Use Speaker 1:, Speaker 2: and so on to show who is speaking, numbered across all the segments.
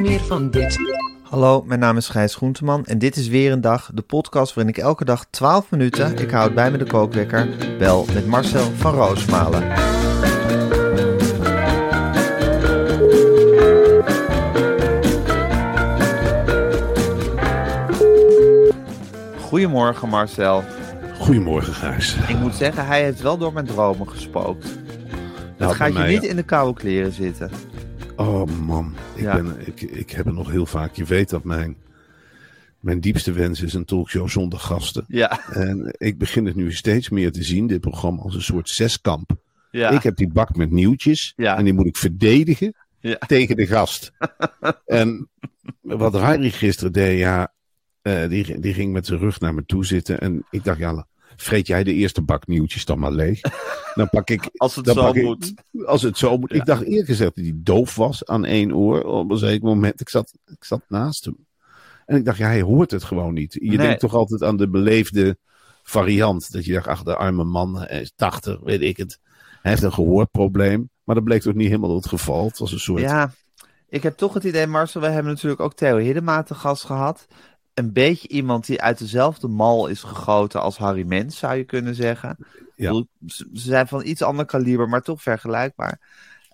Speaker 1: Meer van dit.
Speaker 2: Hallo, mijn naam is Gijs Groenteman en dit is weer een dag, de podcast waarin ik elke dag 12 minuten, ik houd bij me de kookwekker, bel met Marcel van Roosmalen. Goedemorgen Marcel.
Speaker 3: Goedemorgen, Gijs.
Speaker 2: Ik moet zeggen, hij heeft wel door mijn dromen gespookt. Het
Speaker 3: Nou,
Speaker 2: gaat
Speaker 3: bij
Speaker 2: je
Speaker 3: mij-
Speaker 2: niet in de koude kleren zitten.
Speaker 3: Oh man, ik,
Speaker 2: Ja.
Speaker 3: ben, ik, ik heb het nog heel vaak. Je weet dat mijn, mijn diepste wens is een talkshow zonder gasten.
Speaker 2: Ja,
Speaker 3: En ik begin het nu steeds meer te zien, dit programma, als een soort zeskamp.
Speaker 2: ja.
Speaker 3: Ik heb die bak met nieuwtjes
Speaker 2: Ja.
Speaker 3: en die moet ik verdedigen tegen de gast. en wat Harry gisteren deed, ja, eh, die, die ging met zijn rug naar me toe zitten. En ik dacht, ja, vreet jij de eerste bak nieuwtjes dan maar leeg. Dan pak ik
Speaker 2: Als het
Speaker 3: dan
Speaker 2: zo
Speaker 3: pak ik-
Speaker 2: moet.
Speaker 3: als het zo moet.
Speaker 2: Ja.
Speaker 3: Ik dacht eerlijk gezegd dat hij doof was aan één oor. Op een zeker moment. Ik zat, ik zat naast hem. En ik dacht, ja, hij hoort het gewoon niet. Je
Speaker 2: Nee.
Speaker 3: denkt toch altijd aan de beleefde variant. Dat je dacht, ach, de arme man, hij is 80, weet ik het. Hij heeft een gehoorprobleem. Maar dat bleek toch niet helemaal het geval. Het was een soort...
Speaker 2: Ja, ik heb toch het idee, Marcel, we hebben natuurlijk ook Theo Hiddema te gast gehad. Een beetje iemand die uit dezelfde mal is gegoten als Harry Mens, zou je kunnen zeggen. Bedoel, Ze zijn van iets ander kaliber, maar toch vergelijkbaar.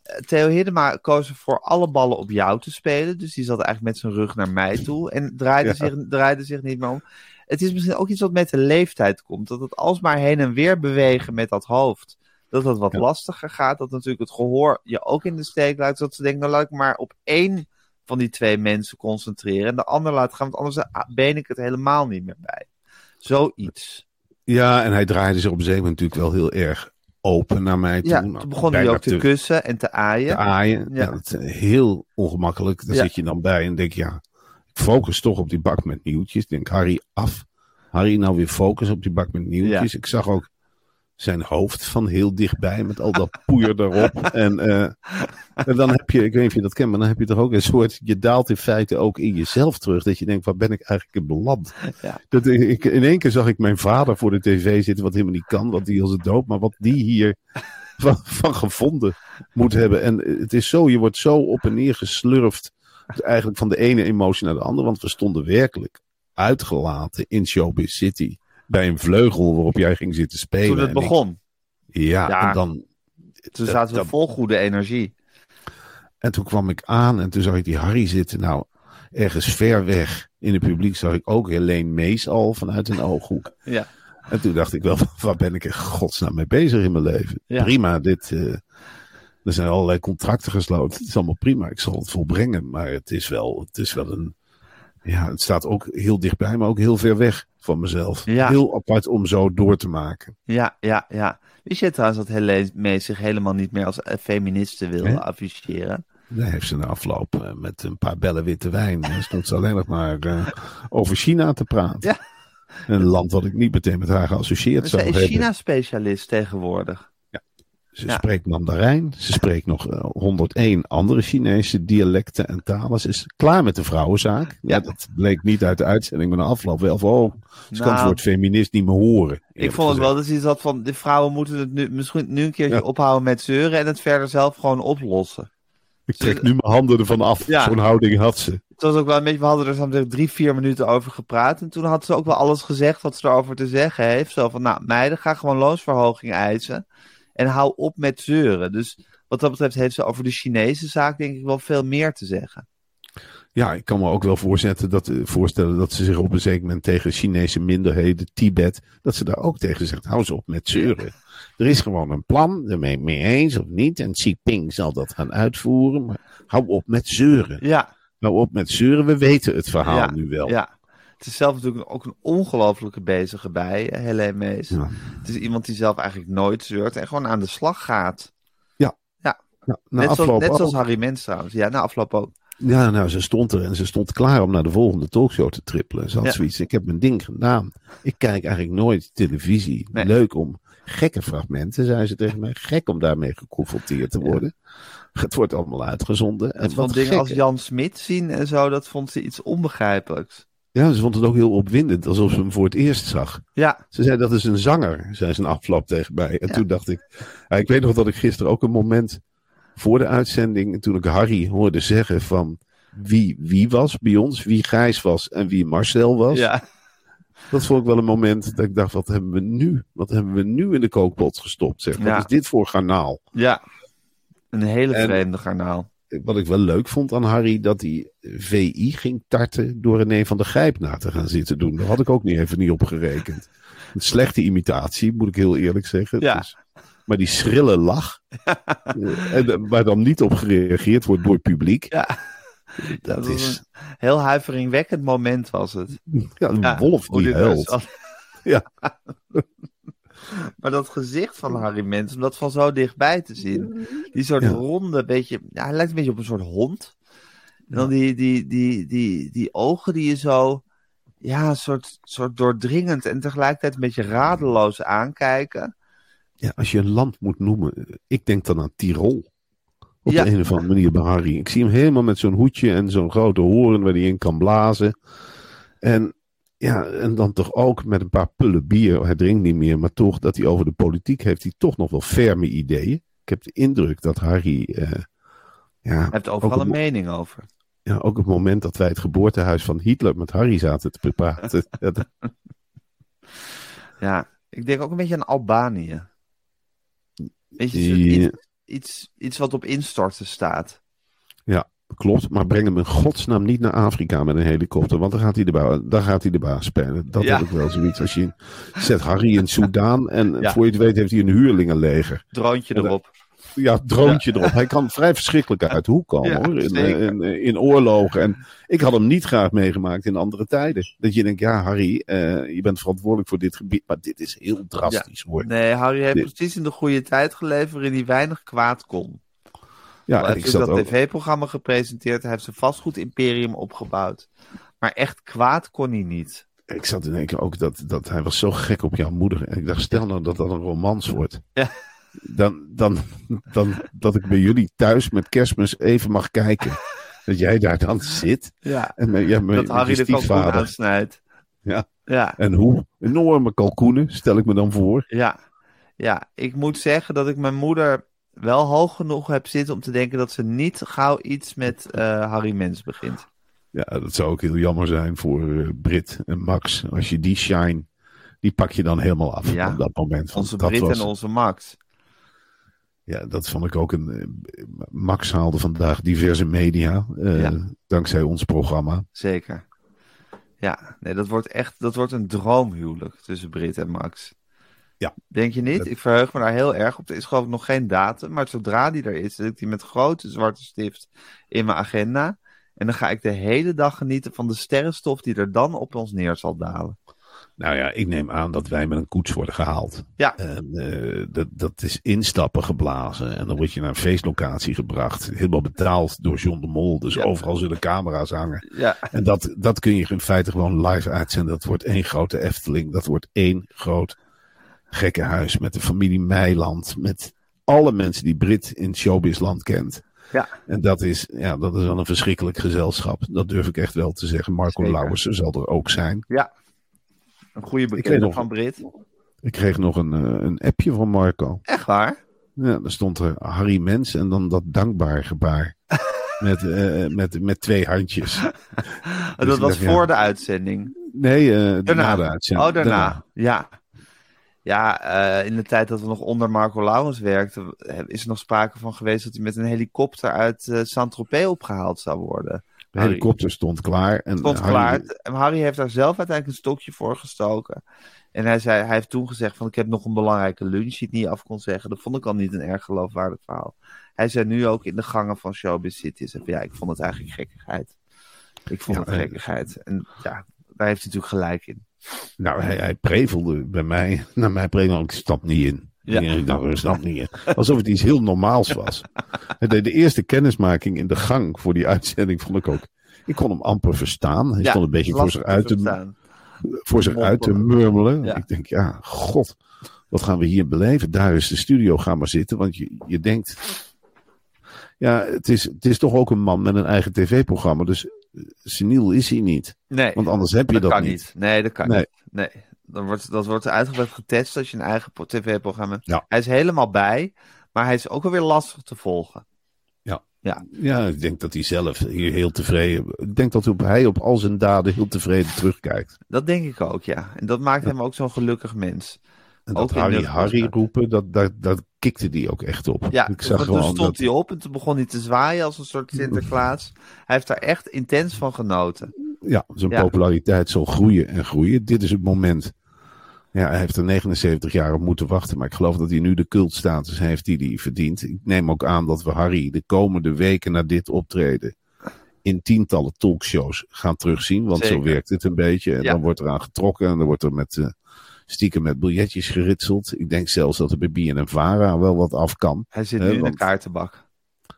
Speaker 2: Eh, Theo Hiddema koos ervoor alle ballen op jou te spelen. Dus die zat eigenlijk met zijn rug naar mij toe en draaide,
Speaker 3: Ja.
Speaker 2: zich, draaide zich niet meer om. Het is misschien ook iets wat met de leeftijd komt. Dat het alsmaar heen en weer bewegen met dat hoofd. Dat dat wat
Speaker 3: Ja.
Speaker 2: lastiger gaat. Dat natuurlijk het gehoor je ook in de steek laat. Dat ze denken, nou laat ik maar op één van die twee mensen concentreren. En de ander laat gaan, want anders ben ik het helemaal niet meer bij. Zoiets.
Speaker 3: Ja, en hij draaide zich op een zeker moment natuurlijk wel heel erg open naar mij toe.
Speaker 2: Ja, toen begon hij ook te kussen en te aaien.
Speaker 3: te aaien.
Speaker 2: Ja.
Speaker 3: Ja. dat is heel ongemakkelijk. Daar
Speaker 2: Ja.
Speaker 3: zit je dan bij en denk je, ja, ik focus toch op die bak met nieuwtjes. Ik denk, Harry, af. Harry, nou weer focus op die bak met nieuwtjes. Ik zag ook zijn hoofd van heel dichtbij met al dat poeier erop. En, eh, en dan heb je, ik weet niet of je dat kent, maar dan heb je toch ook een soort, je daalt in feite ook in jezelf terug. Dat je denkt, waar ben ik eigenlijk in beland?
Speaker 2: Ja.
Speaker 3: Dat, ik, in één keer zag ik mijn vader voor de tv zitten, wat helemaal niet kan, want die is dood. Maar wat die hier van, van gevonden moet hebben. En het is zo, je wordt zo op en neer geslurfd. Eigenlijk van de ene emotie naar de andere. Want we stonden werkelijk uitgelaten in Showbiz City. Bij een vleugel waarop jij ging zitten spelen.
Speaker 2: Toen het
Speaker 3: ik-
Speaker 2: begon.
Speaker 3: ja,
Speaker 2: Ja.
Speaker 3: En, dan,
Speaker 2: Toen
Speaker 3: dat-
Speaker 2: zaten we
Speaker 3: dat-
Speaker 2: vol goede energie.
Speaker 3: en toen kwam ik aan en toen zag ik die Harry zitten. Nou, ergens ver weg in het publiek zag ik ook Helene Mees al vanuit een ooghoek.
Speaker 2: Ja.
Speaker 3: En toen dacht ik wel, waar ben ik in godsnaam mee bezig in mijn leven?
Speaker 2: Ja.
Speaker 3: Prima, dit, eh, er zijn allerlei contracten gesloten. Het is allemaal prima, ik zal het volbrengen. Maar het is wel, het is wel een, ja, het staat ook heel dichtbij, maar ook heel ver weg van mezelf.
Speaker 2: Ja.
Speaker 3: Heel apart om zo door te maken.
Speaker 2: Ja, ja, ja. Wist je trouwens dat Helene Mees zich helemaal niet meer als eh, feministe wilde
Speaker 3: Hè?
Speaker 2: afficheren?
Speaker 3: Daar heeft ze na afloop eh, met een paar bellen witte wijn. eh, stond ze alleen nog maar over China te praten.
Speaker 2: Ja.
Speaker 3: Een land wat ik niet meteen met haar geassocieerd
Speaker 2: Ze
Speaker 3: zou
Speaker 2: is
Speaker 3: hebben.
Speaker 2: China-specialist tegenwoordig.
Speaker 3: Ze
Speaker 2: Ja.
Speaker 3: spreekt Mandarijn. Ze spreekt nog eh, 101 andere Chinese dialecten en talen. Ze is klaar met de vrouwenzaak. Ja. Dat bleek niet uit de uitzending, maar na afloop wel van, oh, ze kan het
Speaker 2: Nou,
Speaker 3: woord feminist niet meer horen.
Speaker 2: Ik vond het wel dat ze iets had van, de vrouwen moeten het nu, misschien nu een keertje
Speaker 3: Ja.
Speaker 2: ophouden met zeuren en het verder zelf gewoon oplossen.
Speaker 3: Ik trek nu mijn handen ervan af.
Speaker 2: Ja.
Speaker 3: Zo'n houding had ze.
Speaker 2: Het was ook wel een beetje, we hadden er zo'n drie, vier minuten over gepraat. En toen had ze ook wel alles gezegd wat ze erover te zeggen heeft. Zo van, nou meiden, ga gewoon loonsverhoging eisen. En hou op met zeuren. Dus wat dat betreft heeft ze over de Chinese zaak denk ik wel veel meer te zeggen.
Speaker 3: Ja, ik kan me ook wel voorzetten dat, eh, voorstellen dat ze zich op een zeker moment tegen Chinese minderheden, Tibet, dat ze daar ook tegen zegt, hou ze op met zeuren. Er is gewoon een plan, je mee eens of niet. En Xi Jinping zal dat gaan uitvoeren, maar hou op met zeuren.
Speaker 2: Ja.
Speaker 3: Hou op met zeuren, we weten het verhaal
Speaker 2: ja,
Speaker 3: nu wel.
Speaker 2: Ja. Is zelf natuurlijk ook een ongelofelijke bezige bij, Helene Mees.
Speaker 3: Ja.
Speaker 2: Het is iemand die zelf eigenlijk nooit zeurt en gewoon aan de slag gaat.
Speaker 3: Ja.
Speaker 2: Ja. Net, zoals, net zoals Harry Mens trouwens. Ja, na afloop ook.
Speaker 3: Ja, nou, ze stond er en ze stond klaar om naar de volgende talkshow te trippelen. Ze had
Speaker 2: Ja.
Speaker 3: zoiets, ik heb mijn ding gedaan. Ik kijk eigenlijk nooit televisie.
Speaker 2: Nee.
Speaker 3: Leuk om gekke fragmenten, zei ze tegen mij. Gek om daarmee geconfronteerd te worden. Het wordt allemaal uitgezonden. En
Speaker 2: En van dingen als Jan Smit zien en zo, dat vond ze iets onbegrijpelijks.
Speaker 3: Ja, ze vond het ook heel opwindend, alsof ze hem voor het eerst zag.
Speaker 2: Ja,
Speaker 3: Ze zei, dat is een zanger, zei ze een afloop tegen mij. En
Speaker 2: Ja.
Speaker 3: toen dacht ik, ik weet nog dat ik gisteren ook een moment voor de uitzending, toen ik Harry hoorde zeggen van wie wie was bij ons, wie Gijs was en wie Marcel was.
Speaker 2: ja.
Speaker 3: Dat vond ik wel een moment dat ik dacht, wat hebben we nu? Wat hebben we nu in de kookpot gestopt? Zeg. Wat
Speaker 2: Ja.
Speaker 3: is dit voor garnaal?
Speaker 2: ja. Een hele
Speaker 3: En-
Speaker 2: vreemde garnaal.
Speaker 3: Wat ik wel leuk vond aan Harry, dat hij VI ging tarten door René van der Gijp na te gaan zitten doen. Daar had ik ook niet even niet op gerekend. Een slechte imitatie, moet ik heel eerlijk zeggen.
Speaker 2: Ja.
Speaker 3: Dus- maar die schrille lach, eh, en, waar dan niet op gereageerd wordt door het publiek.
Speaker 2: Ja.
Speaker 3: Dat is
Speaker 2: een heel huiveringwekkend moment was het.
Speaker 3: ja, een
Speaker 2: Ja,
Speaker 3: wolf die huilt. Ja.
Speaker 2: maar dat gezicht van Harry Mens, om dat van zo dichtbij te zien. Die soort
Speaker 3: Ja.
Speaker 2: ronde, beetje, ja, hij lijkt een beetje op een soort hond. En dan die, die, die, die, die ogen die je zo, ja, een soort, soort doordringend en tegelijkertijd een beetje radeloos aankijken.
Speaker 3: Ja, als je een land moet noemen, ik denk dan aan Tirol. Op
Speaker 2: Ja.
Speaker 3: de een of andere manier bij Harry. Ik zie hem helemaal met zo'n hoedje en zo'n grote hoorn waar hij in kan blazen. En, ja, en dan toch ook met een paar pullen bier. Hij drinkt niet meer, maar toch dat hij over de politiek heeft hij toch nog wel ferme ideeën. Ik heb de indruk dat Harry. eh, ja,
Speaker 2: Hij heeft overal een mening over.
Speaker 3: ja, ook het moment dat wij het geboortehuis van Hitler met Harry zaten te praten. ja,
Speaker 2: Ja, ik denk ook een beetje aan Albanië. Weet je, iets, iets, iets wat op instorten staat.
Speaker 3: Klopt, maar breng hem in godsnaam niet naar Afrika met een helikopter, want dan gaat hij de, dan gaat hij de baas spelen. Dat
Speaker 2: Ja.
Speaker 3: heb ik wel zoiets. Als je zet Harry in Soudaan en
Speaker 2: Ja.
Speaker 3: voor je het weet heeft hij een huurlingenleger.
Speaker 2: Droontje erop.
Speaker 3: Ja, droontje erop. Hij kan vrij verschrikkelijk uit de hoek komen hoor. In,
Speaker 2: zeker.
Speaker 3: in, in oorlogen. En ik had hem niet graag meegemaakt in andere tijden. Dat je denkt, ja Harry, eh, je bent verantwoordelijk voor dit gebied, maar dit is heel drastisch hoor.
Speaker 2: Nee, Harry heeft
Speaker 3: Dit-
Speaker 2: precies in de goede tijd geleefd waarin hij weinig kwaad kon.
Speaker 3: Ja,
Speaker 2: hij heeft dat tv-programma gepresenteerd. Hij heeft zijn vastgoedimperium opgebouwd. Maar echt kwaad kon hij niet.
Speaker 3: ik zat te denken ook dat, dat hij was zo gek op jouw moeder. En ik dacht, stel nou dat dat een romans wordt.
Speaker 2: Ja.
Speaker 3: Dan, dan, dan dat ik bij jullie thuis met kerstmis even mag kijken. Dat jij daar dan zit.
Speaker 2: Ja,
Speaker 3: En met, ja, met,
Speaker 2: dat
Speaker 3: met
Speaker 2: Harry de kalkoen aansnijdt.
Speaker 3: Ja.
Speaker 2: Ja,
Speaker 3: En hoe enorme kalkoenen, stel ik me dan voor.
Speaker 2: ja. Ja, ik moet zeggen dat ik mijn moeder wel hoog genoeg heb zitten om te denken dat ze niet gauw iets met eh, Harry Mens begint.
Speaker 3: Ja, dat zou ook heel jammer zijn voor eh, Brit en Max. Als je die shine, die pak je dan helemaal af
Speaker 2: Ja.
Speaker 3: op dat moment. Want
Speaker 2: Onze
Speaker 3: dat
Speaker 2: Brit
Speaker 3: was,
Speaker 2: en onze Max.
Speaker 3: Ja, dat vond ik ook een. Max haalde vandaag diverse media. eh,
Speaker 2: Ja.
Speaker 3: Dankzij ons programma.
Speaker 2: Zeker. Ja, nee, dat wordt echt dat wordt een droomhuwelijk tussen Brit en Max.
Speaker 3: Ja.
Speaker 2: Denk je niet?
Speaker 3: Dat-
Speaker 2: Ik verheug me daar heel erg op. Er is geloof ik nog geen datum, maar zodra die er is, zet ik die met grote zwarte stift in mijn agenda. En dan ga ik de hele dag genieten van de sterrenstof die er dan op ons neer zal dalen.
Speaker 3: Nou ja, ik neem aan dat wij met een koets worden gehaald.
Speaker 2: Ja.
Speaker 3: En, eh, dat, dat is instappen geblazen. En dan word je naar een feestlocatie gebracht. Helemaal betaald door John de Mol. Dus
Speaker 2: Ja.
Speaker 3: overal zullen camera's hangen.
Speaker 2: Ja,
Speaker 3: En dat, dat kun je in feite gewoon live uitzenden. Dat wordt één grote Efteling. Dat wordt één groot gekkenhuis met de familie Meiland. Met alle mensen die Brit in showbizland kent.
Speaker 2: Ja.
Speaker 3: En dat is, ja, dat is wel een verschrikkelijk gezelschap. Dat durf ik echt wel te zeggen. Marco
Speaker 2: Zeker.
Speaker 3: Lauwersen zal er ook zijn.
Speaker 2: een goede bekende
Speaker 3: nog-
Speaker 2: van Brit.
Speaker 3: Ik kreeg nog een, eh, een appje van Marco.
Speaker 2: Echt waar?
Speaker 3: Ja, daar stond er Harry Mens en dan dat dankbaar gebaar. met, eh, met, met twee handjes.
Speaker 2: dat
Speaker 3: ik
Speaker 2: was
Speaker 3: dacht, ja.
Speaker 2: voor de uitzending.
Speaker 3: Nee, eh
Speaker 2: Daarna.
Speaker 3: na de uitzending.
Speaker 2: Oh, daarna. Ja. Ja, uh, in de tijd dat we nog onder Marco Laurens werkten, is er nog sprake van geweest dat hij met een helikopter uit uh, Saint-Tropez opgehaald zou worden.
Speaker 3: De helikopter stond klaar. En
Speaker 2: stond
Speaker 3: Harry...
Speaker 2: klaar. En Harry heeft daar zelf uiteindelijk een stokje voor gestoken. En hij, zei, hij heeft toen gezegd van ik heb nog een belangrijke lunch die ik niet af kon zeggen. Dat vond ik al niet een erg geloofwaardig verhaal. Hij zei nu ook in de gangen van Showbiz City. Zei, ja, ik vond het eigenlijk gekkigheid. Ik vond ja, het gekkigheid. En ja, daar heeft hij natuurlijk gelijk in.
Speaker 3: Nou, hij, hij prevelde bij mij. Naar mij prevelde ik stap niet in. Ja. Ik dacht, ik snap niet in. Alsof het iets heel normaals was. De, de eerste kennismaking in de gang voor die uitzending vond ik ook. Ik kon hem amper verstaan. Hij
Speaker 2: ja,
Speaker 3: stond een beetje voor zich uit te, voor zich uit te murmelen. Ja. Ik denk, ja, god, wat gaan we hier beleven? Daar is de studio, ga maar zitten. Want je, je denkt, ja, het is, het is toch ook een man met een eigen tv-programma. Dus seniel is hij niet.
Speaker 2: Nee.
Speaker 3: Want anders heb je
Speaker 2: dat,
Speaker 3: dat,
Speaker 2: kan niet. Nee, dat kan
Speaker 3: Nee.
Speaker 2: niet. Nee. Dan wordt, dat wordt uitgebreid getest als je een eigen tv-programma hebt.
Speaker 3: Ja.
Speaker 2: Hij is helemaal bij, maar hij is ook alweer lastig te volgen.
Speaker 3: Ja, ik denk dat hij zelf hier heel tevreden. Ik denk dat hij op al zijn daden heel tevreden terugkijkt.
Speaker 2: Dat denk ik ook, ja. En dat maakt hem ook zo'n gelukkig mens.
Speaker 3: En dat Harry Harry roepen, dat, dat, dat kikte die ook echt op.
Speaker 2: Ja,
Speaker 3: ik zag
Speaker 2: toen stond
Speaker 3: dat,
Speaker 2: hij op en toen begon hij te zwaaien als een soort Sinterklaas. Hij heeft daar echt intens van genoten.
Speaker 3: ja, zijn
Speaker 2: Ja.
Speaker 3: populariteit zal groeien en groeien. Dit is het moment. Ja, hij heeft er 79 jaar op moeten wachten. Maar ik geloof dat hij nu de cultstatus heeft die hij verdient. Ik neem ook aan dat we Harry de komende weken na dit optreden in tientallen talkshows gaan terugzien. Want zo werkt het een beetje. En
Speaker 2: Ja.
Speaker 3: dan wordt er aan getrokken en dan wordt er met, eh, stiekem met biljetjes geritseld. Ik denk zelfs dat er bij BNN Vara wel wat af kan.
Speaker 2: Hij zit
Speaker 3: Hè,
Speaker 2: nu in de kaartenbak.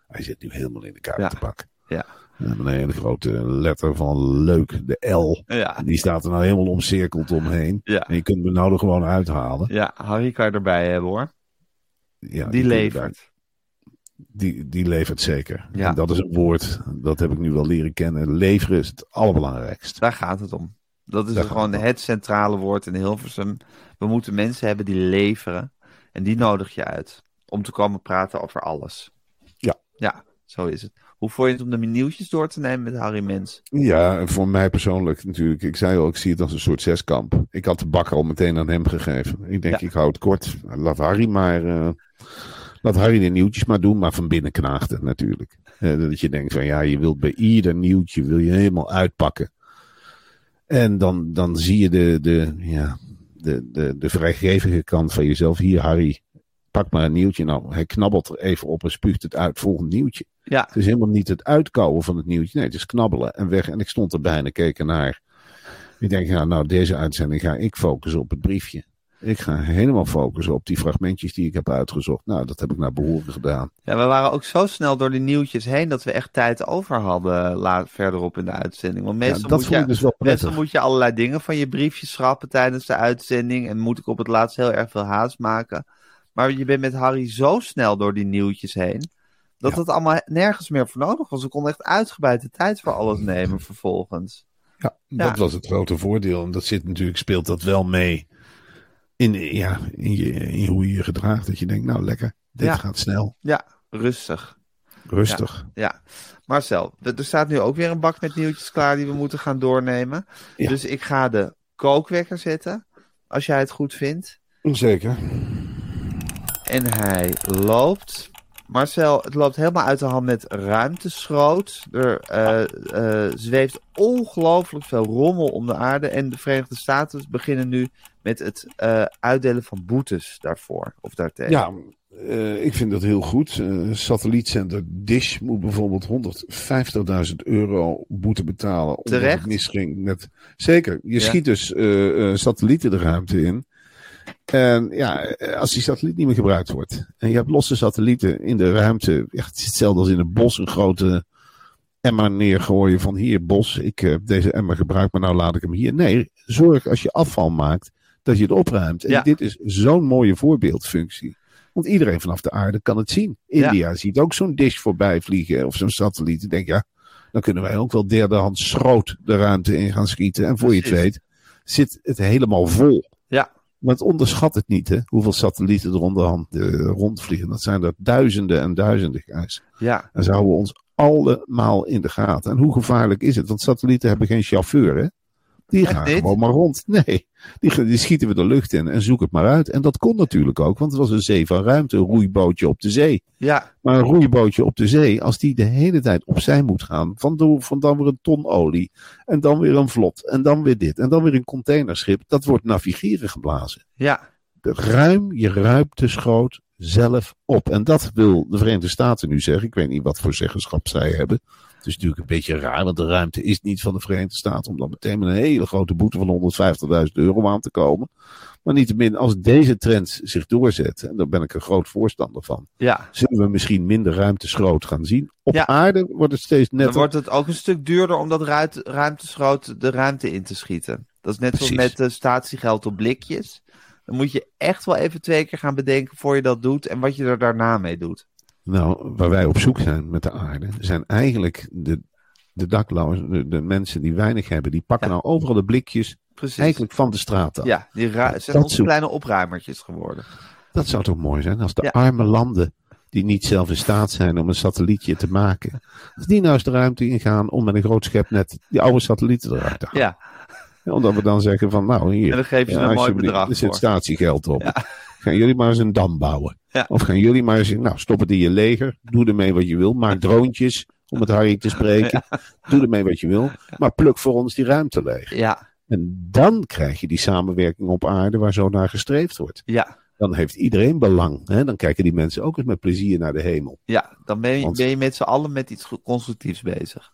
Speaker 3: Hij zit nu helemaal in de kaart
Speaker 2: Ja. Ja.
Speaker 3: Met een hele grote letter van leuk, de L.
Speaker 2: Ja,
Speaker 3: Die staat er nou helemaal omcirkeld omheen.
Speaker 2: ja.
Speaker 3: En je kunt hem nou er gewoon uithalen.
Speaker 2: ja Harry kan je erbij hebben hoor.
Speaker 3: Ja,
Speaker 2: Die levert.
Speaker 3: Die, die levert zeker.
Speaker 2: Ja.
Speaker 3: En dat is een woord, dat heb ik nu wel leren kennen. Leveren is het allerbelangrijkste.
Speaker 2: Daar gaat het om. Dat is gewoon
Speaker 3: gaat het
Speaker 2: centrale woord in Hilversum. We moeten mensen hebben die leveren. En die nodig je uit. Om te komen praten over alles.
Speaker 3: Ja.
Speaker 2: Ja, zo is het. Hoe vond je het om de nieuwtjes door te nemen met Harry Mens?
Speaker 3: Ja, voor mij persoonlijk natuurlijk. Ik zei al, ik zie het als een soort zeskamp. Ik had de bakker al meteen aan hem gegeven. Ik denk,
Speaker 2: Ja.
Speaker 3: ik hou het kort. Laat Harry maar... eh, laat Harry de nieuwtjes maar doen, maar van binnen knaagt het natuurlijk. Eh, dat je denkt van ja, je wilt bij ieder nieuwtje wil je helemaal uitpakken. En dan, dan zie je de, de, ja, de, de, de vrijgevige kant van jezelf. Hier, Harry, pak maar een nieuwtje. Nou, hij knabbelt er even op en spuugt het uit. Volgend nieuwtje.
Speaker 2: Ja,
Speaker 3: Het is helemaal niet het uitkouwen van het nieuwtje. Nee, het is knabbelen en weg. En ik stond erbij en ik keek ernaar. Ik denk, ja, nou, deze uitzending ga ik focussen op het briefje. Ik ga helemaal focussen op die fragmentjes die ik heb uitgezocht. Nou, dat heb ik naar behoren gedaan.
Speaker 2: Ja, we waren ook zo snel door die nieuwtjes heen dat we echt tijd over hadden verderop in de uitzending. Want
Speaker 3: Ja,
Speaker 2: meestal,
Speaker 3: dat
Speaker 2: moet,
Speaker 3: vond ik
Speaker 2: je,
Speaker 3: dus wel
Speaker 2: meestal
Speaker 3: prettig.
Speaker 2: moet je allerlei dingen van je briefjes schrappen tijdens de uitzending. En moet ik op het laatst heel erg veel haast maken. Maar je bent met Harry zo snel door die nieuwtjes heen. Dat
Speaker 3: Ja.
Speaker 2: het allemaal nergens meer voor nodig was. We konden echt uitgebreid de tijd voor alles nemen vervolgens.
Speaker 3: Ja,
Speaker 2: Ja.
Speaker 3: dat was het grote voordeel. En dat zit natuurlijk, speelt dat wel mee in, ja, in, je, in hoe je je gedraagt. Dat je denkt, nou lekker, dit
Speaker 2: Ja.
Speaker 3: gaat snel,
Speaker 2: Ja, rustig.
Speaker 3: rustig.
Speaker 2: Ja. Marcel, er er staat nu ook weer een bak met nieuwtjes klaar die we moeten gaan doornemen.
Speaker 3: Ja.
Speaker 2: Dus ik ga de kookwekker zetten. Als jij het goed vindt.
Speaker 3: Zeker.
Speaker 2: En hij loopt. Marcel, het loopt helemaal uit de hand met ruimteschroot. Er eh, eh, zweeft ongelooflijk veel rommel om de aarde. En de Verenigde Staten beginnen nu met het eh, uitdelen van boetes daarvoor. Of daartegen.
Speaker 3: Ja, eh, ik vind dat heel goed. Eh satellietzender Dish moet bijvoorbeeld 150.000 euro boete betalen. Omdat
Speaker 2: Terecht.
Speaker 3: het misging met... Zeker, je
Speaker 2: Ja.
Speaker 3: schiet dus satellieten de ruimte in. En ja, als die satelliet niet meer gebruikt wordt. En je hebt losse satellieten in de ruimte. Ja, het is hetzelfde als in een bos een grote emmer neergooien van hier bos. Ik heb deze emmer gebruikt, maar nou laat ik hem hier. Nee, zorg als je afval maakt dat je het opruimt. En
Speaker 2: Ja.
Speaker 3: dit is zo'n mooie voorbeeldfunctie. Want iedereen vanaf de aarde kan het zien.
Speaker 2: Ja.
Speaker 3: India ziet ook zo'n dish voorbij vliegen of zo'n satelliet. Ik denk, ja, dan kunnen wij ook wel derdehands schroot de ruimte in gaan schieten. En voor je het weet, zit het helemaal vol.
Speaker 2: Ja.
Speaker 3: Want onderschat het niet, hè? Hoeveel satellieten er onderhand eh, rondvliegen. Dat zijn er duizenden en duizenden, Gijs.
Speaker 2: Ja,
Speaker 3: En ze houden ons allemaal in de gaten. En hoe gevaarlijk is het? Want satellieten hebben geen chauffeur, hè? Die gaan gewoon maar rond. Nee, die, die, schieten we de lucht in en zoek het maar uit. En dat kon natuurlijk ook, want het was een zee van ruimte, een roeibootje op de zee.
Speaker 2: Ja.
Speaker 3: Maar een roeibootje op de zee, als die de hele tijd opzij moet gaan, van, van dan weer een ton olie, en dan weer een vlot, en dan weer dit, en dan weer een containerschip, dat wordt navigeren geblazen.
Speaker 2: Ja.
Speaker 3: Ruim je ruimteschoot zelf op. En dat wil de Verenigde Staten nu zeggen. Ik weet niet wat voor zeggenschap zij hebben. Het is natuurlijk een beetje raar, want de ruimte is niet van de Verenigde Staten. Om dan meteen met een hele grote boete van 150.000 euro aan te komen. Maar niettemin, als deze trend zich doorzet, en daar ben ik een groot voorstander van,
Speaker 2: ja.
Speaker 3: zullen we misschien minder ruimteschroot gaan zien. Op aarde wordt het steeds netter.
Speaker 2: Dan wordt het ook een stuk duurder om dat ruimteschroot de ruimte in te schieten. Dat is net zoals met uh, statiegeld op blikjes. Dan moet je echt wel even twee keer gaan bedenken voor je dat doet en wat je er daarna mee doet.
Speaker 3: Nou, waar wij op zoek zijn met de aarde, zijn eigenlijk de, de daklozen, de, de mensen die weinig hebben, die pakken nou overal de blikjes Precies. eigenlijk van de straat af.
Speaker 2: Ja, die zijn onze kleine opruimertjes geworden.
Speaker 3: Dat zou toch mooi zijn als de arme landen die niet zelf in staat zijn om een satellietje te maken, als die nou eens de ruimte ingaan om met een groot schepnet die oude satellieten eruit te halen.
Speaker 2: Ja.
Speaker 3: Omdat we dan zeggen van nou hier,
Speaker 2: en dan geef je een mooi bedrag
Speaker 3: er zit statiegeld op. Gaan jullie maar eens een dam bouwen. Of gaan jullie maar eens, nou stop het in je leger, doe ermee wat je wil, maak droontjes, om het Harry te spreken. Doe ermee wat je wil, maar pluk voor ons die ruimte leeg.
Speaker 2: Ja.
Speaker 3: En dan krijg je die samenwerking op aarde waar zo naar gestreefd wordt.
Speaker 2: Ja.
Speaker 3: Dan heeft iedereen belang. Hè? Dan kijken die mensen ook eens met plezier naar de hemel.
Speaker 2: Ja, dan ben je, ben je met z'n allen met iets constructiefs bezig.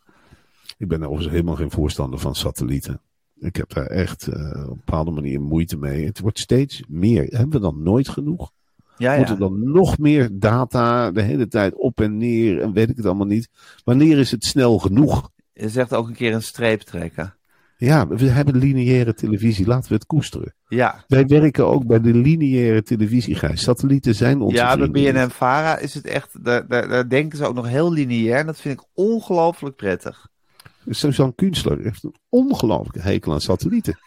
Speaker 3: Ik ben overigens helemaal geen voorstander van satellieten. Ik heb daar echt uh, op een bepaalde manier moeite mee. Het wordt steeds meer. Hebben we dan nooit genoeg?
Speaker 2: Ja, ja.
Speaker 3: Moeten dan nog meer data de hele tijd op en neer en weet ik het allemaal niet. Wanneer is het snel genoeg?
Speaker 2: Je zegt ook een keer een streep trekken.
Speaker 3: Ja, we hebben lineaire televisie. Laten we het koesteren.
Speaker 2: Ja.
Speaker 3: Wij werken ook bij de lineaire televisie, Gijs. Satellieten zijn onze
Speaker 2: Ja, bij
Speaker 3: vrienden.
Speaker 2: BNN-Vara is het echt... Daar, daar, daar denken ze ook nog heel lineair. En dat vind ik ongelooflijk prettig.
Speaker 3: Suzanne Kunstler heeft een ongelooflijke hekel aan satellieten.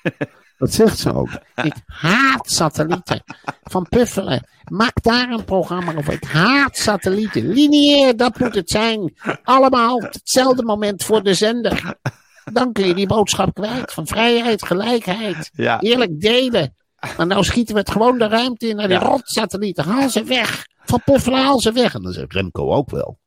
Speaker 3: Dat zegt ze ook.
Speaker 4: Ik haat satellieten. Van Puffelen. Maak daar een programma over. Ik haat satellieten. Lineair, dat moet het zijn. Allemaal op hetzelfde moment voor de zender. Dan kun je die boodschap kwijt. Van vrijheid, gelijkheid.
Speaker 2: Ja.
Speaker 4: Eerlijk delen. Maar nou schieten we het gewoon de ruimte in naar die
Speaker 2: Ja.
Speaker 4: rotsatellieten. Haal ze weg. Van Puffelen, haal ze weg.
Speaker 3: En dan zegt Remco ook wel.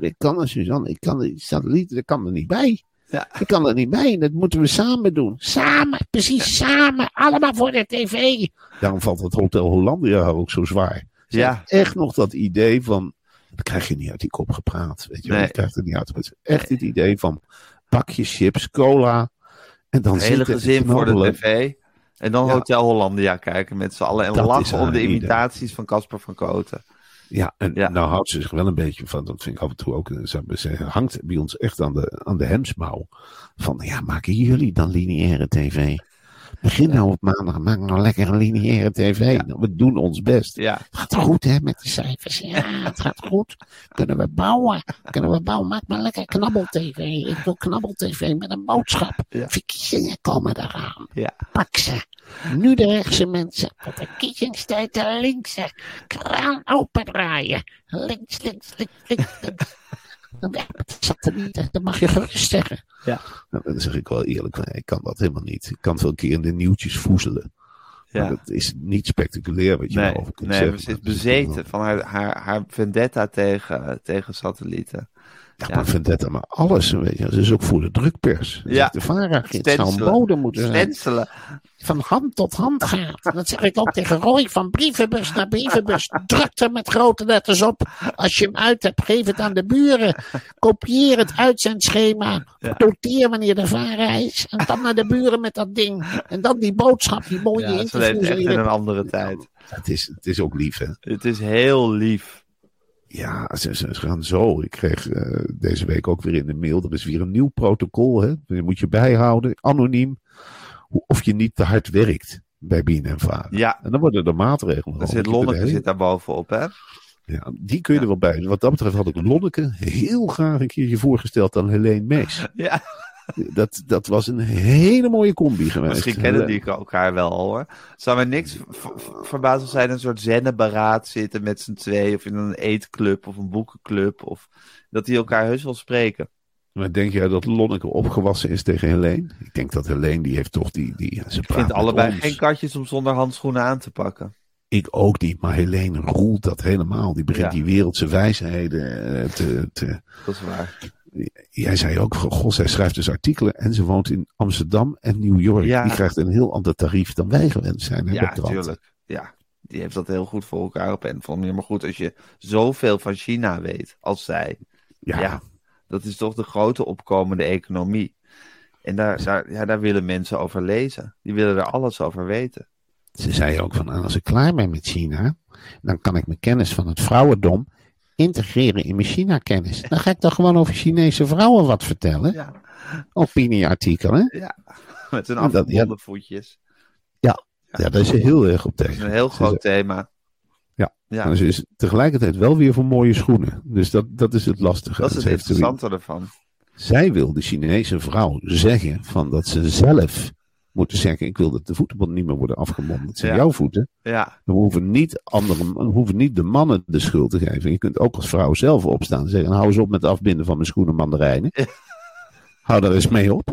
Speaker 3: Ik kan, Suzanne, ik kan die satellieten, ik kan er niet bij.
Speaker 2: Ja.
Speaker 3: Ik kan er niet bij. Dat moeten we samen doen.
Speaker 4: Samen, precies samen. Allemaal voor de tv.
Speaker 3: Daarom valt het Hotel Hollandia ook zo zwaar. Ze
Speaker 2: Ja.
Speaker 3: echt nog dat idee van. Dat krijg je niet uit die kop gepraat. Weet je.
Speaker 2: Nee.
Speaker 3: je krijgt het niet uit. Het echt het idee van pakjes chips, cola. En dan
Speaker 2: Het hele
Speaker 3: zitten
Speaker 2: gezin voor de tv. En dan
Speaker 3: Ja.
Speaker 2: Hotel Hollandia kijken met z'n allen. En
Speaker 3: Dat
Speaker 2: lachen om de
Speaker 3: idee.
Speaker 2: imitaties van Casper van Koten.
Speaker 3: Ja, en
Speaker 2: Ja.
Speaker 3: nou houdt ze zich wel een beetje van, dat vind ik af en toe ook, ze, ze hangt bij ons echt aan de, aan de hemsmouw. Van, ja, maken jullie dan lineaire tv? Begin nou op maandag, maak nou lekker een lineaire tv. Nou, we doen ons best.
Speaker 2: Ja.
Speaker 4: Het gaat goed hè met de cijfers. Ja, het gaat goed. Kunnen we bouwen? Kunnen we bouwen? Maak maar lekker knabbel-tv. Ik wil knabbel-tv met een boodschap. Verkiezingen komen eraan.
Speaker 2: Ja.
Speaker 4: Pak ze. Nu de rechtse mensen. Voor de verkiezingstijd de linkse. Kraan opendraaien. Links, links, links, links, links. Dan satellieten. Dat mag je gerust zeggen.
Speaker 3: Nou, dan zeg ik wel eerlijk, nee, ik kan dat helemaal niet. Ik kan het wel een keer in de nieuwtjes voezelen. Maar
Speaker 2: Ja.
Speaker 3: dat is niet spectaculair wat je
Speaker 2: Nee,
Speaker 3: erover kunt
Speaker 2: nee
Speaker 3: zeggen.
Speaker 2: we zitten
Speaker 3: Dat is
Speaker 2: bezeten van haar, haar, haar vendetta tegen, tegen satellieten.
Speaker 3: Ja,
Speaker 2: Ja.
Speaker 3: maar vendetta, maar alles. Weet je, dat is ook voor de drukpers. Dat
Speaker 2: Ja.
Speaker 3: De vara het zou een moeten zijn.
Speaker 2: Stenselen.
Speaker 4: van hand tot hand gaat. Dat zeg ik ook tegen Roy, van brievenbus naar brievenbus. Druk er met grote letters op. Als je hem uit hebt, geef het aan de buren. Kopieer het uitzendschema.
Speaker 2: Ja.
Speaker 4: Noteer wanneer de vara is. En dan naar de buren met dat ding. En dan die boodschap, die mooie
Speaker 2: Ja,
Speaker 4: interviews.
Speaker 2: in een andere tijd.
Speaker 3: Het is, het is ook lief, hè?
Speaker 2: Het is heel lief.
Speaker 3: Ja, ze, ze gaan zo. Ik kreeg eh, deze week ook weer in de mail. Er is weer een nieuw protocol. Hè? Moet je bijhouden, anoniem. Of je niet te hard werkt bij BNN-Vara.
Speaker 2: Ja,
Speaker 3: En dan worden er maatregelen genomen.
Speaker 2: zit Lonneke
Speaker 3: er
Speaker 2: zit daar bovenop, hè?
Speaker 3: Ja, die kun je er wel bij. Wat dat betreft had ik Lonneke heel graag een keertje voorgesteld aan Helene Mees.
Speaker 2: Ja,
Speaker 3: Dat, dat was een hele mooie combi geweest.
Speaker 2: misschien kennen die elkaar wel hoor. Zou mij niks ver- ver- verbazen als zij in een soort zennenberaad zitten met z'n twee. Of in een eetclub of een boekenclub. Of dat die elkaar heus wel spreken.
Speaker 3: Maar denk jij dat Lonneke opgewassen is tegen Helene? Ik denk dat Helene, die heeft toch die... die ze
Speaker 2: ik vind allebei geen katjes om zonder handschoenen aan te pakken.
Speaker 3: Ik ook niet, maar Helene roelt dat helemaal. Die begint die wereldse wijsheden eh, te, te...
Speaker 2: Dat is waar.
Speaker 3: Jij zei ook, goh, zij schrijft dus artikelen en ze woont in Amsterdam en New York. Ja. Die krijgt een heel ander tarief dan wij gewend zijn.
Speaker 2: Ja, natuurlijk. Ja, die heeft dat heel goed voor elkaar op en van. Maar goed, als je zoveel van China weet als zij. Ja. dat is toch de grote opkomende economie. En daar, daar, ja, daar willen mensen over lezen. Die willen er alles over weten.
Speaker 4: Ze zei ook van, nou, als ik klaar ben met China, dan kan ik mijn kennis van het vrouwendom integreren in mijn China-kennis. Dan ga ik toch gewoon over Chinese vrouwen wat vertellen. Ja. Opinieartikelen.
Speaker 2: Ja, met hun afgebonden voetjes.
Speaker 3: Ja. ja, dat is heel erg op tegen.
Speaker 2: Een heel groot thema.
Speaker 3: Ja, ja. En ze is tegelijkertijd wel weer voor mooie schoenen. Dus dat, dat is het lastige.
Speaker 2: Dat is het interessante ervan.
Speaker 3: Zij wil de Chinese vrouw zeggen van dat ze zelf moeten zeggen: Ik wil dat de voetenband niet meer worden afgebonden. Het zijn jouw voeten.
Speaker 2: Ja.
Speaker 3: We hoeven, niet anderen, we hoeven niet de mannen de schuld te geven. Je kunt ook als vrouw zelf opstaan en zeggen: Hou eens op met het afbinden van mijn schoenen mandarijnen. Hou daar eens mee op.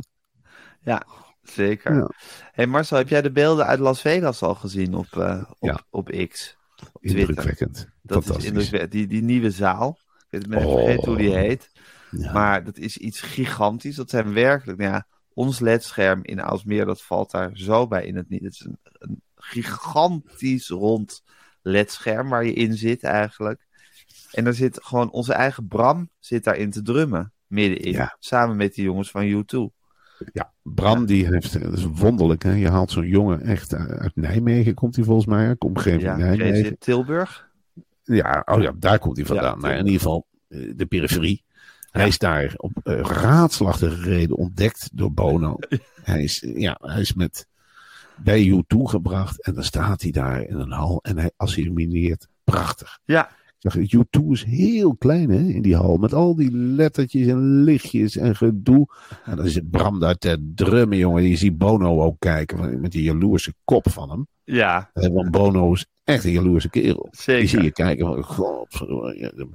Speaker 2: Ja, zeker. Hey Marcel, heb jij de beelden uit Las Vegas al gezien op, uh, op, op X? Op
Speaker 3: indrukwekkend. Dat
Speaker 2: is indrukwekkend. Die, die nieuwe zaal. Ik weet oh. vergeten hoe die heet. Ja. Maar dat is iets gigantisch. Dat zijn werkelijk, nou ja, ons ledscherm in Aalsmeer, dat valt daar zo bij in het niet. Het is een, een gigantisch rond ledscherm waar je in zit eigenlijk. En daar zit gewoon onze eigen Bram zit daarin te drummen, middenin. Ja. Samen met die jongens van U2.
Speaker 3: Ja, Bram die heeft, dat is wonderlijk hè. Je haalt zo'n jongen echt uit Nijmegen, komt hij volgens mij, omgeving ja, Nijmegen.
Speaker 2: Tilburg?
Speaker 3: Ja, oh ja, daar komt hij vandaan. Ja, nou, in ieder geval eh, de periferie. Hij is daar op uh, raadslachtige reden ontdekt door Bono. hij, is, ja, hij is met bij U2 gebracht en dan staat hij daar in een hal en hij assimileert prachtig.
Speaker 2: Ja.
Speaker 3: Ik zeg, U2 is heel klein hè, in die hal met al die lettertjes en lichtjes en gedoe. En dan zit Bram daar te drummen, jongen. Je ziet Bono ook kijken met die jaloerse kop van hem.
Speaker 2: Ja.
Speaker 3: Want Bono is echt een jaloerse kerel.
Speaker 2: Zeker.
Speaker 3: Die zie je kijken van, god,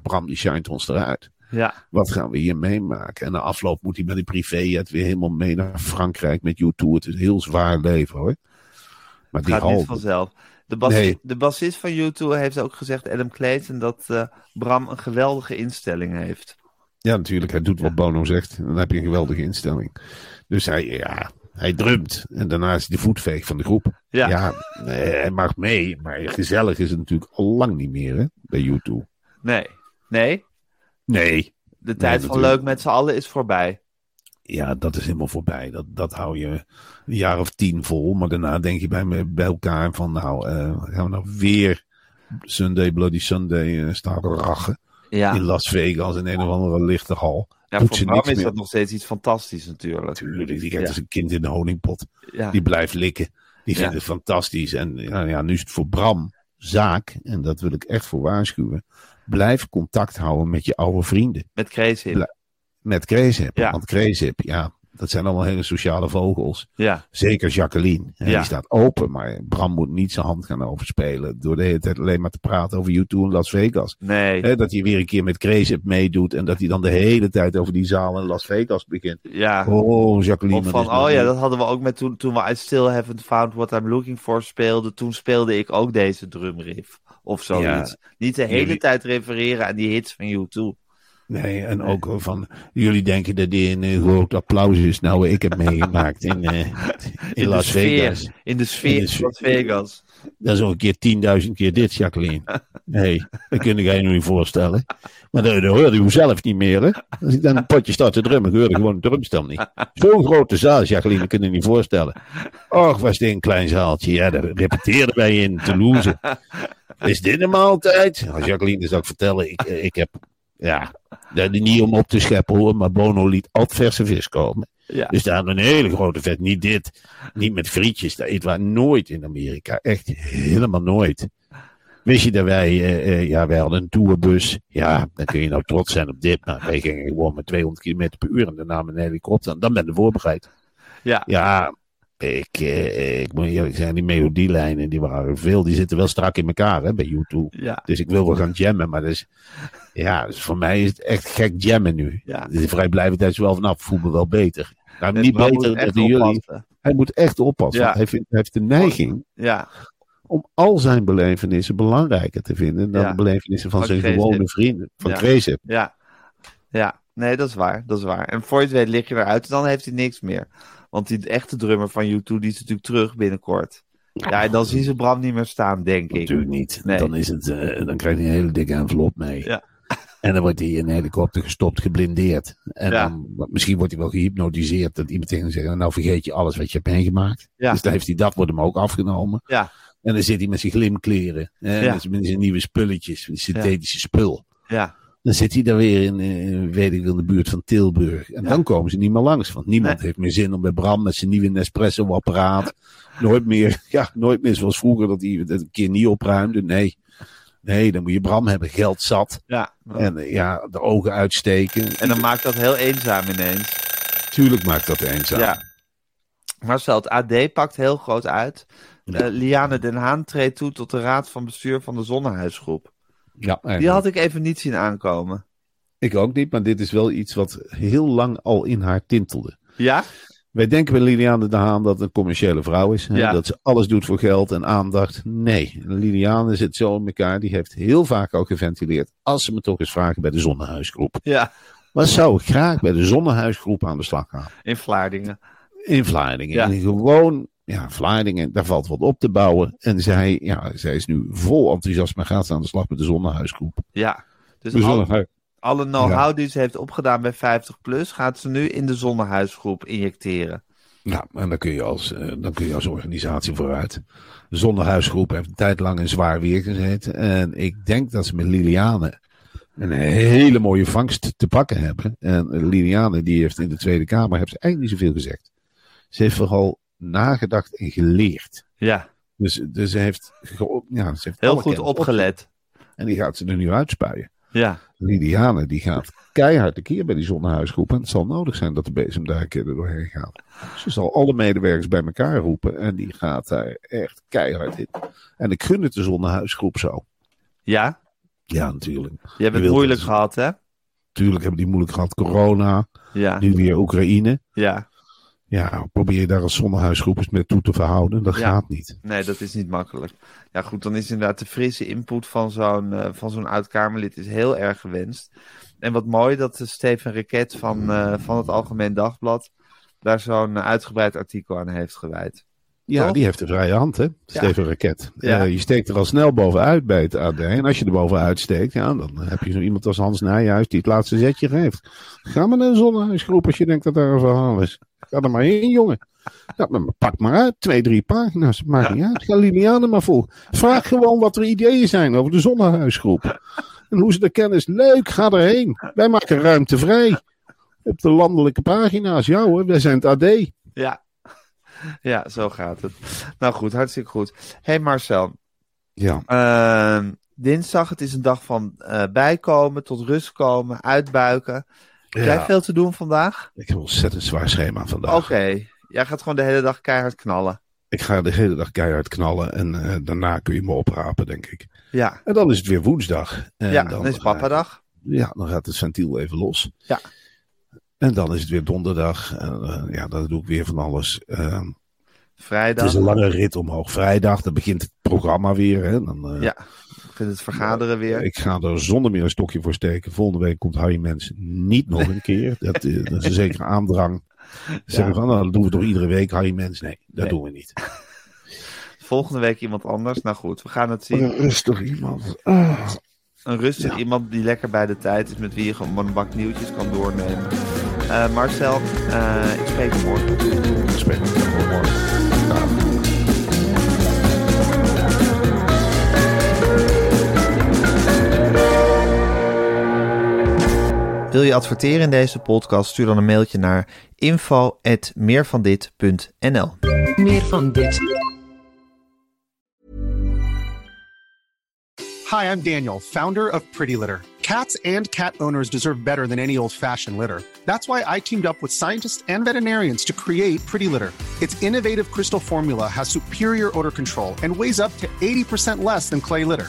Speaker 3: Bram die shine ons eruit.
Speaker 2: Ja.
Speaker 3: Wat gaan we hier meemaken? En na afloop moet hij met die privéjet weer helemaal mee naar Frankrijk met U2. Het is een heel zwaar leven hoor.
Speaker 2: Maar die gaat niet vanzelf. De, bassist, de bassist van U2 heeft ook gezegd, Adam Clayton, dat uh, Bram een geweldige instelling heeft.
Speaker 3: Ja, natuurlijk. Hij doet wat Bono zegt. Dan heb je een geweldige instelling. Dus hij, ja, hij drumt. En daarna is hij de voetveeg van de groep.
Speaker 2: Ja.
Speaker 3: ja hij mag mee. Maar gezellig is het natuurlijk al lang niet meer hè, bij U2.
Speaker 2: Nee. Nee?
Speaker 3: Nee.
Speaker 2: De tijd van leuk met z'n allen is voorbij.
Speaker 3: Ja, dat is helemaal voorbij. Dat, dat hou je een jaar of tien vol. Maar daarna denk je bij, bij elkaar van nou, uh, gaan we nou weer Sunday Bloody Sunday uh, staan rachen.
Speaker 2: Ja.
Speaker 3: In Las Vegas in een of andere lichte hal.
Speaker 2: Ja, Doet voor Bram is meer. dat nog steeds iets fantastisch natuurlijk.
Speaker 3: Tuurlijk, die krijgt ja. als een kind in de honingpot. Ja. Die blijft likken. Die vindt het fantastisch. En ja, ja, nu is het voor Bram zaak, en dat wil ik echt voor waarschuwen, blijf contact houden met je oude vrienden.
Speaker 2: Met Crazip.
Speaker 3: Met Crazip. Ja. Want Crazip, ja, dat zijn allemaal hele sociale vogels.
Speaker 2: Ja.
Speaker 3: Zeker Jacqueline. Ja. Die staat open, maar Bram moet niet zijn hand gaan overspelen. Door de hele tijd alleen maar te praten over U2 in Las Vegas.
Speaker 2: Nee.
Speaker 3: dat hij weer een keer met Crazip meedoet. En dat hij dan de hele tijd over die zaal in Las Vegas begint.
Speaker 2: Ja.
Speaker 3: Oh, Jacqueline.
Speaker 2: Of van, oh ja, dat hadden we ook met toen, toen we I Still Haven't Found What I'm Looking For speelden. Toen speelde ik ook deze drumriff. Of zoiets. Niet de hele tijd refereren aan die hits van U2.
Speaker 3: Nee, en ook van, jullie denken dat dit een groot applaus is. Nou, ik heb meegemaakt in, uh, in, in, Las Vegas.
Speaker 2: In de sfeer van Las Vegas.
Speaker 3: Dat is ook een keer 10.000 keer dit, Jacqueline. Nee, dat kun je je niet voorstellen. Maar dat, dat hoorde je zelf niet meer, hè. Als ik dan een potje start te drummen, hoorde gewoon een drumstel niet. Zo'n grote zaal, Jacqueline, dat kun je niet voorstellen. Och, was dit een klein zaaltje. Ja, daar repeteerden wij in Toulouse. Is dit een maaltijd? Als Jacqueline zou ik vertellen, ik, ik heb ja, niet om op te scheppen hoor, maar Bono liet altijd verse vis komen.
Speaker 2: Ja.
Speaker 3: Dus daar een hele grote vet. Niet dit, niet met frietjes. Dat eten we nooit in Amerika. Echt helemaal nooit. Wist je dat wij, uh, uh, ja, wij hadden een tourbus. Ja, dan kun je nou trots zijn op dit. Maar wij gingen gewoon met 200 km per uur en daarna met een helikopter. Dan ben je voorbereid.
Speaker 2: Ja.
Speaker 3: Ja, Ik, eh, ik moet eerlijk zijn, die melodielijnen die waren veel. Die zitten wel strak in elkaar hè, bij YouTube.
Speaker 2: Ja.
Speaker 3: Dus ik wil wel gaan jammen, maar dus, ja, dus voor mij is het echt gek jammen nu.
Speaker 2: Ja.
Speaker 3: De vrijblijvendheid is wel vanaf, voel me wel beter. Nou, niet beter dan jullie.
Speaker 2: oppassen.
Speaker 3: Hij moet echt oppassen.
Speaker 2: Ja.
Speaker 3: Hij, vindt, hij heeft de neiging
Speaker 2: Ja,
Speaker 3: om al zijn belevenissen belangrijker te vinden dan de belevenissen van,
Speaker 2: Van
Speaker 3: zijn gewone vrienden. Van. Crazy.
Speaker 2: ja. Ja, nee, dat is waar. Dat is waar. En voor je het weet lig je eruit en dan heeft hij niks meer. Want die echte drummer van U2 die is natuurlijk terug binnenkort. Ja, en dan zien ze Bram niet meer staan, denk ik.
Speaker 3: Natuurlijk niet.
Speaker 2: Nee.
Speaker 3: Dan, is het, eh, dan krijg je een hele dikke envelop mee.
Speaker 2: Ja.
Speaker 3: En dan wordt hij in een helikopter gestopt, geblindeerd. En
Speaker 2: Ja.
Speaker 3: dan, misschien wordt hij wel gehypnotiseerd dat iemand tegen hem zegt, nou vergeet je alles wat je hebt meegemaakt.
Speaker 2: Ja.
Speaker 3: Dus dan heeft hij dat, wordt hem ook afgenomen.
Speaker 2: Ja,
Speaker 3: En dan zit hij met zijn glimkleren. Hè,
Speaker 2: Ja.
Speaker 3: met, zijn- nieuwe spulletjes, met synthetische spul.
Speaker 2: ja,
Speaker 3: Dan zit hij daar weer in, eh, weet ik wel, in de buurt van Tilburg. En dan komen ze niet meer langs. Want niemand
Speaker 2: Nee.
Speaker 3: heeft meer zin om bij Bram met zijn nieuwe Nespresso-apparaat. nooit meer, ja, nooit meer zoals vroeger dat hij het een keer niet opruimde. Nee. Nee, dan moet je Bram hebben, geld zat.
Speaker 2: ja.
Speaker 3: En eh, ja, de ogen uitsteken.
Speaker 2: En dan maakt dat heel eenzaam ineens.
Speaker 3: Tuurlijk maakt dat eenzaam.
Speaker 2: Ja. Marcel, het AD pakt heel groot uit.
Speaker 3: Ja.
Speaker 2: Eh, Liane Den Haan treedt toe tot de raad van bestuur van de Zonnehuisgroep.
Speaker 3: Ja,
Speaker 2: Die
Speaker 3: eigenlijk.
Speaker 2: had ik even niet zien aankomen.
Speaker 3: ik ook niet, maar dit is wel iets wat heel lang al in haar tintelde.
Speaker 2: Ja?
Speaker 3: Wij denken bij Liliane de Haan dat het een commerciële vrouw is. hè,
Speaker 2: Ja.
Speaker 3: Dat ze alles doet voor geld en aandacht. Nee, Liliane zit zo in elkaar. Die heeft heel vaak al geventileerd. Als ze me toch eens vragen bij de Zonnehuisgroep.
Speaker 2: Ja,
Speaker 3: Wat zou ik graag bij de Zonnehuisgroep aan de slag gaan?
Speaker 2: in Vlaardingen.
Speaker 3: In Vlaardingen.
Speaker 2: Ja.
Speaker 3: En gewoon, ja, Vlaardingen, daar valt wat op te bouwen. En zij, ja, zij is nu vol enthousiasme. Gaat ze aan de slag met de Zonnehuisgroep.
Speaker 2: Ja. Dus
Speaker 3: De
Speaker 2: al-
Speaker 3: Zonnehuis-
Speaker 2: alle know-how die ze heeft opgedaan bij 50PLUS gaat ze nu in de Zonnehuisgroep injecteren.
Speaker 3: Ja, en dan kun je als, eh, dan kun je als organisatie vooruit. De Zonnehuisgroep heeft een tijd lang in zwaar weer gezeten. En ik denk dat ze met Liliane een hele mooie vangst te pakken hebben. En Liliane, die heeft in de Tweede Kamer heeft ze eigenlijk niet zoveel gezegd. Ze heeft vooral nagedacht en geleerd.
Speaker 2: Ja,
Speaker 3: Dus, dus ze heeft, ja, ze heeft
Speaker 2: heel goed opgelet.
Speaker 3: En die gaat ze er nu uitspuien.
Speaker 2: Ja,
Speaker 3: Liliane, die gaat keihard de keer bij die zonnehuisgroep. En het zal nodig zijn dat de bezem daar een keer er doorheen gaat. Ze zal alle medewerkers bij elkaar roepen. En die gaat daar echt keihard in. En ik gun het de zonnehuisgroep zo.
Speaker 2: ja.
Speaker 3: Ja, natuurlijk.
Speaker 2: Je hebt het moeilijk
Speaker 3: het.
Speaker 2: gehad, hè?
Speaker 3: Tuurlijk hebben die moeilijk gehad. Corona,
Speaker 2: Ja,
Speaker 3: nu weer Oekraïne.
Speaker 2: ja.
Speaker 3: Ja, probeer je daar als zonnehuisgroep eens mee toe te verhouden. Dat
Speaker 2: Ja.
Speaker 3: gaat niet.
Speaker 2: Nee, dat is niet makkelijk. Ja, goed, dan is inderdaad de frisse input van zo'n eh, van zo'n oud-Kamerlid is heel erg gewenst. En wat mooi dat eh, Steven Riket van, eh, van het Algemeen Dagblad daar zo'n uitgebreid artikel aan heeft gewijd.
Speaker 3: Ja,
Speaker 2: Toch?
Speaker 3: die heeft de vrije hand, hè? Steven Raket.
Speaker 2: Ja.
Speaker 3: Eh, je steekt er al snel bovenuit bij het AD. En als je er bovenuit steekt, ja, dan heb je zo iemand als Hans Nijhuis die het laatste zetje geeft. Ga maar naar een zonnehuisgroep als je denkt dat daar een verhaal is. Ga er maar heen, jongen. Ja, maar pak maar uit. Twee, drie pagina's. Maakt niet uit. Ga Liliane maar vol. Vraag gewoon wat er ideeën zijn over de zonnehuisgroep. En hoe ze dat kennen is leuk. Ga erheen. Wij maken ruimte vrij. Op de landelijke pagina's. Ja hoor, wij zijn het AD.
Speaker 2: Ja. ja, zo gaat het. Nou goed, hartstikke goed. hey Marcel,
Speaker 3: Ja.
Speaker 2: Ehm, dinsdag, het is een dag van eh, bijkomen, tot rust komen, uitbuiken. Heb jij veel te doen vandaag?
Speaker 3: Ik heb een ontzettend zwaar schema vandaag.
Speaker 2: Oké, jij gaat gewoon de hele dag keihard knallen.
Speaker 3: Ik ga de hele dag keihard knallen en eh, daarna kun je me oprapen, denk ik.
Speaker 2: Ja,
Speaker 3: En dan is het weer woensdag. En
Speaker 2: ja dan is
Speaker 3: ga-
Speaker 2: papadag.
Speaker 3: Ja, dan gaat het ventiel even los.
Speaker 2: Ja.
Speaker 3: En dan is het weer donderdag. En, eh, ja, dan doe ik weer van alles. Eh, het
Speaker 2: Vrijdag.
Speaker 3: is een lange rit omhoog. Vrijdag, dan begint het programma weer. Hè. Dan, eh,
Speaker 2: Ja, begint het vergaderen weer.
Speaker 3: Ik ga er zonder meer een stokje voor steken. Volgende week komt Harry Mens niet nog een keer. Dat, eh, dat is een zekere aandrang. Ze Zeggen van, nou, dat doen we toch iedere week, Harry Mens? Nee, dat
Speaker 2: Nee.
Speaker 3: doen we niet.
Speaker 2: Volgende week iemand anders. Nou goed, we gaan het zien.
Speaker 3: Is toch iemand. Ah.
Speaker 2: Een rustig
Speaker 3: Ja.
Speaker 2: iemand die lekker bij de tijd is, met wie je gewoon een bak nieuwtjes kan doornemen. Eh, Marcel, ik spreek je morgen.
Speaker 3: Ik spreek jou morgen.
Speaker 2: Wil je adverteren in deze podcast? Stuur dan een mailtje naar info.meervandit.nl
Speaker 1: Meer van dit.
Speaker 5: Hi, I'm Daniel, founder of Pretty Litter. Cats and cat owners deserve better than any old fashioned litter. That's why I teamed up with scientists and veterinarians to create Pretty Litter. Its innovative crystal formula has superior odor control and weighs up to 80% less than clay litter.